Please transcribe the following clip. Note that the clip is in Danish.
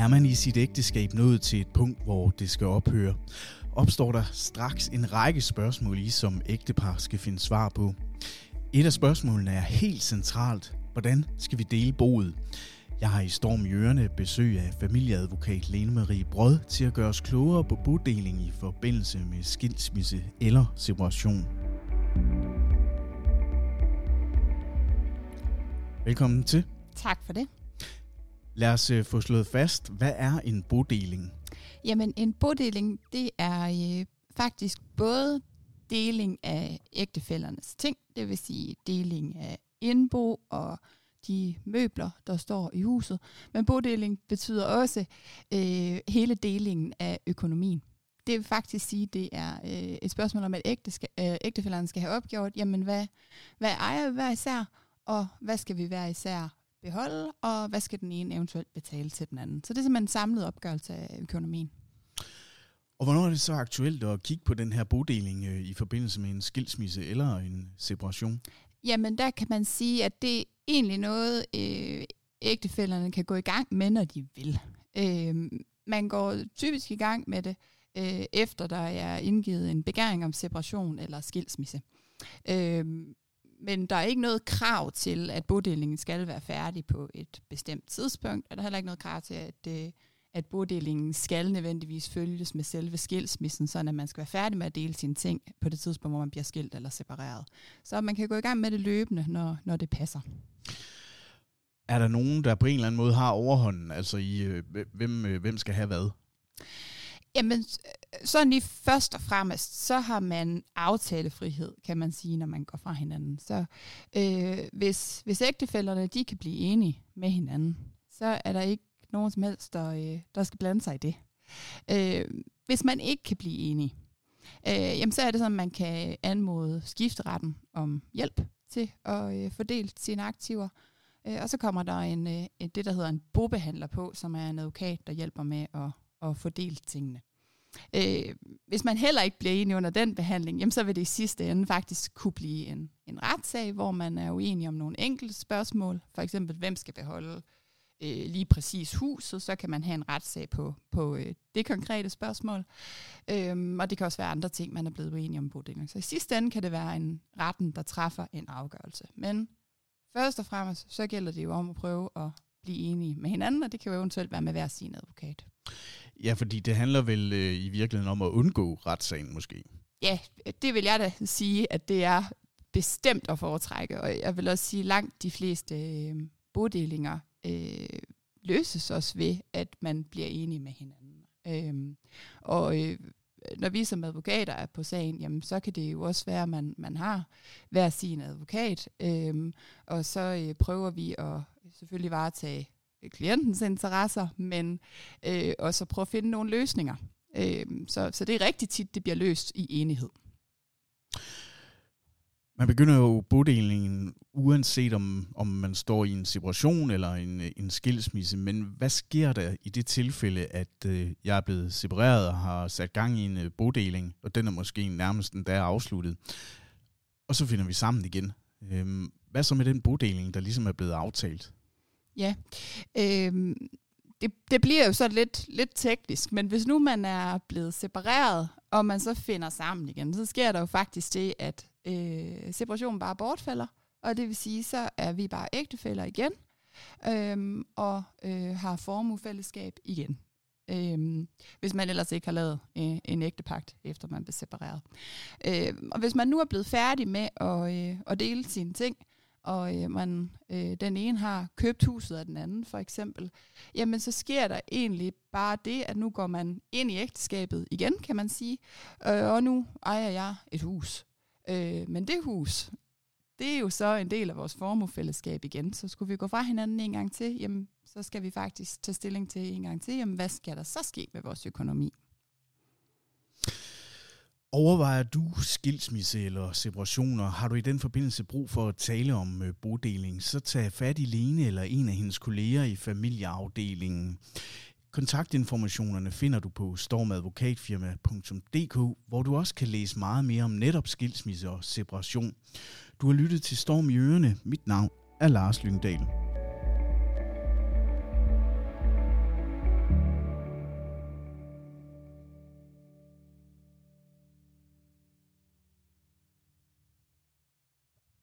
Er man i sit ægteskab nået til et punkt, hvor det skal ophøre, opstår der straks en række spørgsmål i, som ægtepar skal finde svar på. Et af spørgsmålene er helt centralt. Hvordan skal vi dele boet? Jeg har i Storm i Ørene besøg af familieadvokat Lene Marie Brød til at gøre os klogere på bodeling i forbindelse med skilsmisse eller separation. Velkommen til. Tak for det. Lad os øh, få slået fast, hvad er en bodeling? Jamen, en bodeling, det er øh, faktisk både deling af ægtefældernes ting, det vil sige deling af indbo og de møbler, der står i huset. Men bodeling betyder også øh, hele delingen af økonomien. Det vil faktisk sige, det er øh, et spørgsmål om, at ægte skal, øh, ægtefælderne skal have opgjort, jamen hvad, hvad ejer vi hver især, og hvad skal vi hver især beholde, og hvad skal den ene eventuelt betale til den anden. Så det er simpelthen en samlet opgørelse af økonomien. Og hvornår er det så aktuelt at kigge på den her bodeling øh, i forbindelse med en skilsmisse eller en separation? Jamen, der kan man sige, at det er egentlig noget, øh, ægtefælderne kan gå i gang med, når de vil. Øh, man går typisk i gang med det, øh, efter der er indgivet en begæring om separation eller skilsmisse. Øh, men der er ikke noget krav til, at bodelingen skal være færdig på et bestemt tidspunkt, og der er heller ikke noget krav til, at, øh, at bodelingen skal nødvendigvis følges med selve skilsmissen, så at man skal være færdig med at dele sine ting på det tidspunkt, hvor man bliver skilt eller separeret. Så man kan gå i gang med det løbende, når, når det passer. Er der nogen, der på en eller anden måde har overhånden, altså i øh, hvem, øh, hvem skal have hvad? Jamen, sådan lige først og fremmest, så har man aftalefrihed, kan man sige, når man går fra hinanden. Så øh, hvis, hvis ægtefælderne, de kan blive enige med hinanden, så er der ikke nogen som helst, der, øh, der skal blande sig i det. Øh, hvis man ikke kan blive enige, øh, jamen så er det sådan, at man kan anmode skifteretten om hjælp til at øh, fordele sine aktiver. Øh, og så kommer der en, øh, det, der hedder en bobehandler på, som er en advokat, der hjælper med at at fordele tingene. Øh, hvis man heller ikke bliver enig under den behandling, jamen så vil det i sidste ende faktisk kunne blive en, en retssag, hvor man er uenig om nogle enkelte spørgsmål. For eksempel, hvem skal beholde øh, lige præcis huset, så kan man have en retssag på, på øh, det konkrete spørgsmål. Øh, og det kan også være andre ting, man er blevet uenig om bodeling. Så i sidste ende kan det være en retten, der træffer en afgørelse. Men først og fremmest, så gælder det jo om at prøve at blive enige med hinanden, og det kan jo eventuelt være med hver sin advokat. Ja, fordi det handler vel øh, i virkeligheden om at undgå retssagen måske. Ja, det vil jeg da sige, at det er bestemt at foretrække. Og jeg vil også sige, at langt de fleste øh, bodelinger øh, løses også ved, at man bliver enige med hinanden. Øh, og øh, når vi som advokater er på sagen, jamen, så kan det jo også være, at man, man har hver sin advokat, øh, og så øh, prøver vi at selvfølgelig varetage klientens interesser, men øh, også at prøve at finde nogle løsninger. Øh, så, så det er rigtig tit, det bliver løst i enighed. Man begynder jo bodelingen, uanset om, om man står i en separation eller en, en skilsmisse, men hvad sker der i det tilfælde, at øh, jeg er blevet separeret og har sat gang i en øh, bodeling, og den er måske nærmest den der er afsluttet, og så finder vi sammen igen. Øh, hvad så med den bodeling, der ligesom er blevet aftalt? Ja, øh, det, det bliver jo så lidt, lidt teknisk, men hvis nu man er blevet separeret, og man så finder sammen igen, så sker der jo faktisk det, at øh, separationen bare bortfalder, og det vil sige, så er vi bare ægtefæller igen, øhm, og øh, har formuefællesskab igen. Øhm, hvis man ellers ikke har lavet øh, en ægtepagt, efter man blev separeret. Øhm, og hvis man nu er blevet færdig med at, øh, at dele sine ting, og øh, man, øh, den ene har købt huset af den anden for eksempel, jamen så sker der egentlig bare det, at nu går man ind i ægteskabet igen, kan man sige, øh, og nu ejer jeg et hus. Øh, men det hus, det er jo så en del af vores formuefællesskab igen, så skulle vi gå fra hinanden en gang til, jamen så skal vi faktisk tage stilling til en gang til, jamen hvad skal der så ske med vores økonomi? Overvejer du skilsmisse eller separationer? Har du i den forbindelse brug for at tale om øh, bodeling, så tag fat i Lene eller en af hendes kolleger i familieafdelingen. Kontaktinformationerne finder du på stormadvokatfirma.dk, hvor du også kan læse meget mere om netop skilsmisse og separation. Du har lyttet til Storm i Ørene. Mit navn er Lars Lyngdal.